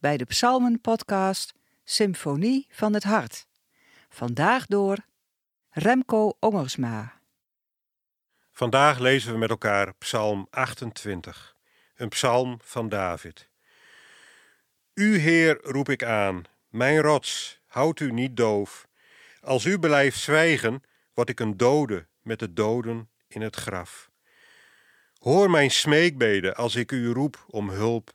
bij de Psalmen-podcast Symfonie van het Hart. Vandaag door Remco Ongersma. Vandaag lezen we met elkaar Psalm 28, een psalm van David. U, Heer, roep ik aan, mijn rots, houd u niet doof. Als u blijft zwijgen, word ik een dode met de doden in het graf. Hoor mijn smeekbeden als ik u roep om hulp,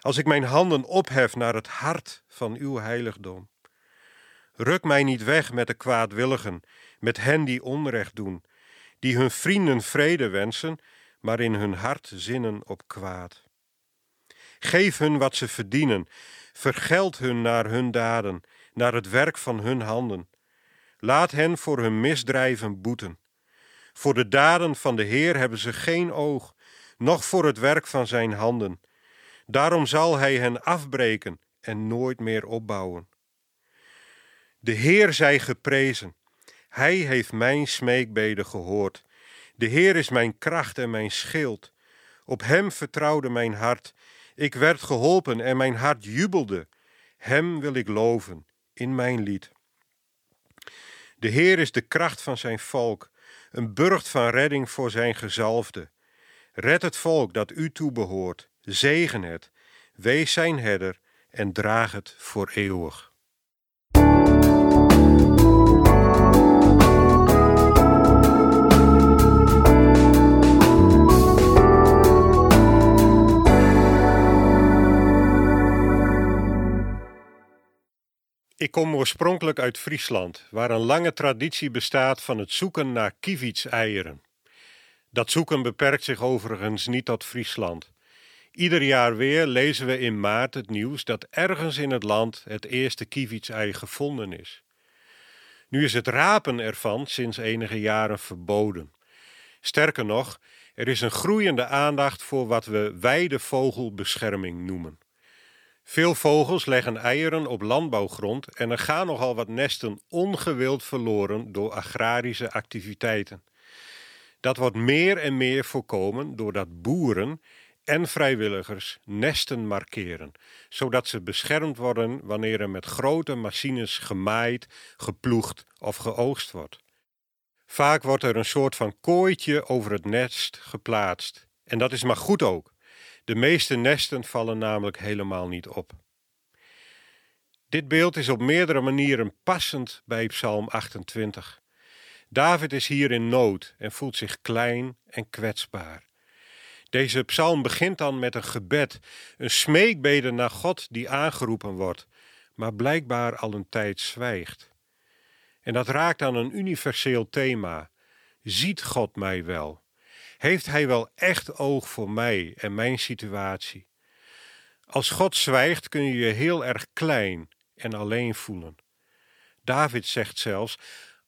als ik mijn handen ophef naar het hart van uw heiligdom. Ruk mij niet weg met de kwaadwilligen, met hen die onrecht doen, die hun vrienden vrede wensen, maar in hun hart zinnen op kwaad. Geef hun wat ze verdienen, vergeld hun naar hun daden, naar het werk van hun handen. Laat hen voor hun misdrijven boeten. Voor de daden van de Heer hebben ze geen oog, noch voor het werk van zijn handen. Daarom zal hij hen afbreken en nooit meer opbouwen. De Heer zij geprezen. Hij heeft mijn smeekbeden gehoord. De Heer is mijn kracht en mijn schild. Op hem vertrouwde mijn hart. Ik werd geholpen en mijn hart jubelde. Hem wil ik loven in mijn lied. De Heer is de kracht van zijn volk, een burcht van redding voor zijn gezalfde. Red het volk dat u toebehoort, zegen het, wees zijn herder en draag het voor eeuwig. Ik kom oorspronkelijk uit Friesland, waar een lange traditie bestaat van het zoeken naar kievitseieren. Dat zoeken beperkt zich overigens niet tot Friesland. Ieder jaar weer lezen we in maart het nieuws dat ergens in het land het eerste kievitsei gevonden is. Nu is het rapen ervan sinds enige jaren verboden. Sterker nog, er is een groeiende aandacht voor wat we weidevogelbescherming noemen. Veel vogels leggen eieren op landbouwgrond en er gaan nogal wat nesten ongewild verloren door agrarische activiteiten. Dat wordt meer en meer voorkomen doordat boeren en vrijwilligers nesten markeren, zodat ze beschermd worden wanneer er met grote machines gemaaid, geploegd of geoogst wordt. Vaak wordt er een soort van kooitje over het nest geplaatst. En dat is maar goed ook. De meeste nesten vallen namelijk helemaal niet op. Dit beeld is op meerdere manieren passend bij Psalm 28. David is hier in nood en voelt zich klein en kwetsbaar. Deze psalm begint dan met een gebed, een smeekbede naar God die aangeroepen wordt, maar blijkbaar al een tijd zwijgt. En dat raakt aan een universeel thema. Ziet God mij wel? Heeft Hij wel echt oog voor mij en mijn situatie? Als God zwijgt kun je je heel erg klein en alleen voelen. David zegt zelfs: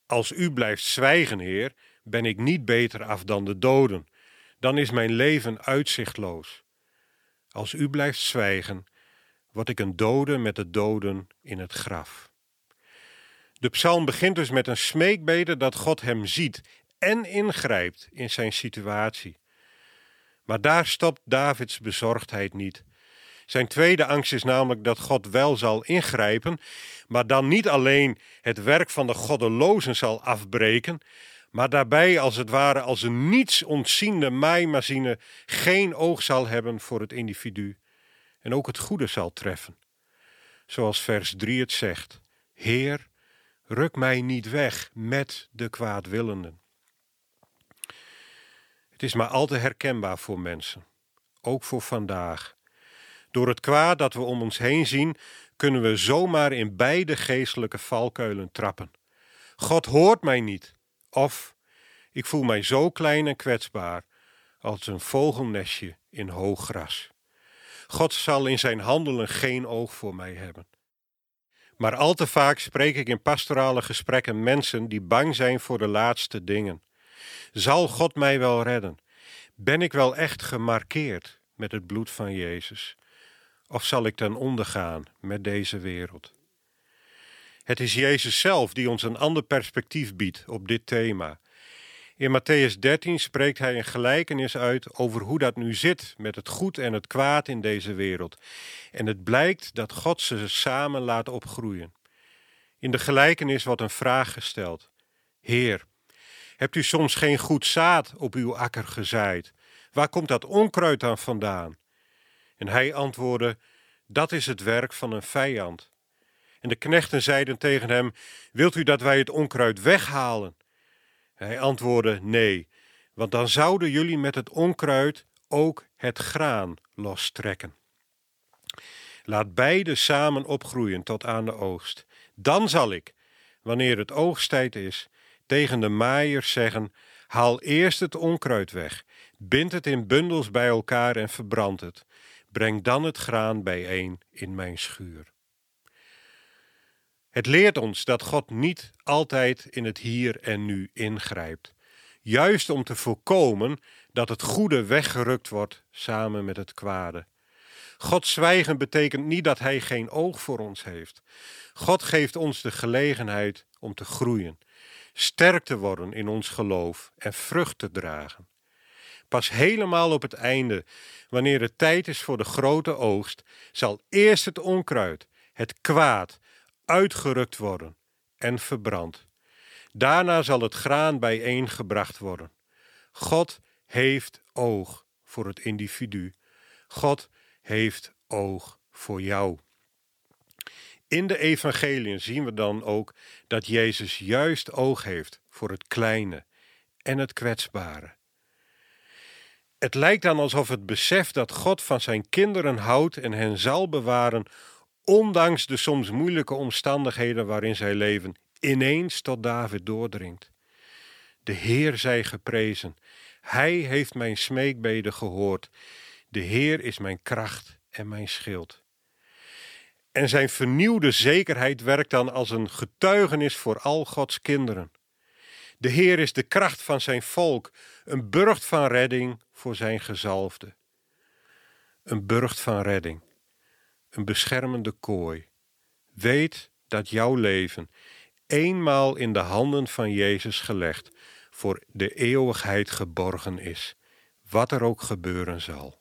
Als u blijft zwijgen, Heer, ben ik niet beter af dan de doden. Dan is mijn leven uitzichtloos. Als u blijft zwijgen, word ik een dode met de doden in het graf. De psalm begint dus met een smeekbede dat God hem ziet en ingrijpt in zijn situatie. Maar daar stopt Davids bezorgdheid niet. Zijn tweede angst is namelijk dat God wel zal ingrijpen, maar dan niet alleen het werk van de goddelozen zal afbreken, maar daarbij als het ware als een niets ontziende maaimachine geen oog zal hebben voor het individu en ook het goede zal treffen. Zoals vers 3 het zegt: Heer, ruk mij niet weg met de kwaadwillenden. Het is maar al te herkenbaar voor mensen, ook voor vandaag. Door het kwaad dat we om ons heen zien, kunnen we zomaar in beide geestelijke valkuilen trappen. God hoort mij niet, of ik voel mij zo klein en kwetsbaar als een vogelnestje in hoog gras. God zal in zijn handelen geen oog voor mij hebben. Maar al te vaak spreek ik in pastorale gesprekken mensen die bang zijn voor de laatste dingen. Zal God mij wel redden? Ben ik wel echt gemarkeerd met het bloed van Jezus? Of zal ik ten onder gaan met deze wereld? Het is Jezus zelf die ons een ander perspectief biedt op dit thema. In Matthäus 13 spreekt hij een gelijkenis uit over hoe dat nu zit met het goed en het kwaad in deze wereld. En het blijkt dat God ze samen laat opgroeien. In de gelijkenis wordt een vraag gesteld: Heer, hebt u soms geen goed zaad op uw akker gezaaid? Waar komt dat onkruid dan vandaan? En hij antwoordde: Dat is het werk van een vijand. En de knechten zeiden tegen hem: Wilt u dat wij het onkruid weghalen? Hij antwoordde: Nee, want dan zouden jullie met het onkruid ook het graan lostrekken. Laat beide samen opgroeien tot aan de oogst. Dan zal ik, wanneer het oogsttijd is, tegen de maaiers zeggen: Haal eerst het onkruid weg, bind het in bundels bij elkaar en verbrand het. Breng dan het graan bijeen in mijn schuur. Het leert ons dat God niet altijd in het hier en nu ingrijpt, juist om te voorkomen dat het goede weggerukt wordt samen met het kwade. God zwijgen betekent niet dat Hij geen oog voor ons heeft. God geeft ons de gelegenheid om te groeien, sterk te worden in ons geloof en vrucht te dragen. Pas helemaal op het einde, wanneer het tijd is voor de grote oogst, zal eerst het onkruid, het kwaad, uitgerukt worden en verbrand. Daarna zal het graan bijeengebracht worden. God heeft oog voor het individu. God heeft oog voor jou. In de evangeliën zien we dan ook dat Jezus juist oog heeft voor het kleine en het kwetsbare. Het lijkt dan alsof het besef dat God van zijn kinderen houdt en hen zal bewaren, ondanks de soms moeilijke omstandigheden waarin zij leven, ineens tot David doordringt. De Heer zij geprezen. Hij heeft mijn smeekbeden gehoord. De Heer is mijn kracht en mijn schild. En zijn vernieuwde zekerheid werkt dan als een getuigenis voor al Gods kinderen. De Heer is de kracht van zijn volk, een burcht van redding voor zijn gezalfde. Een burcht van redding een beschermende kooi. Weet dat jouw leven eenmaal in de handen van Jezus gelegd voor de eeuwigheid geborgen is, wat er ook gebeuren zal.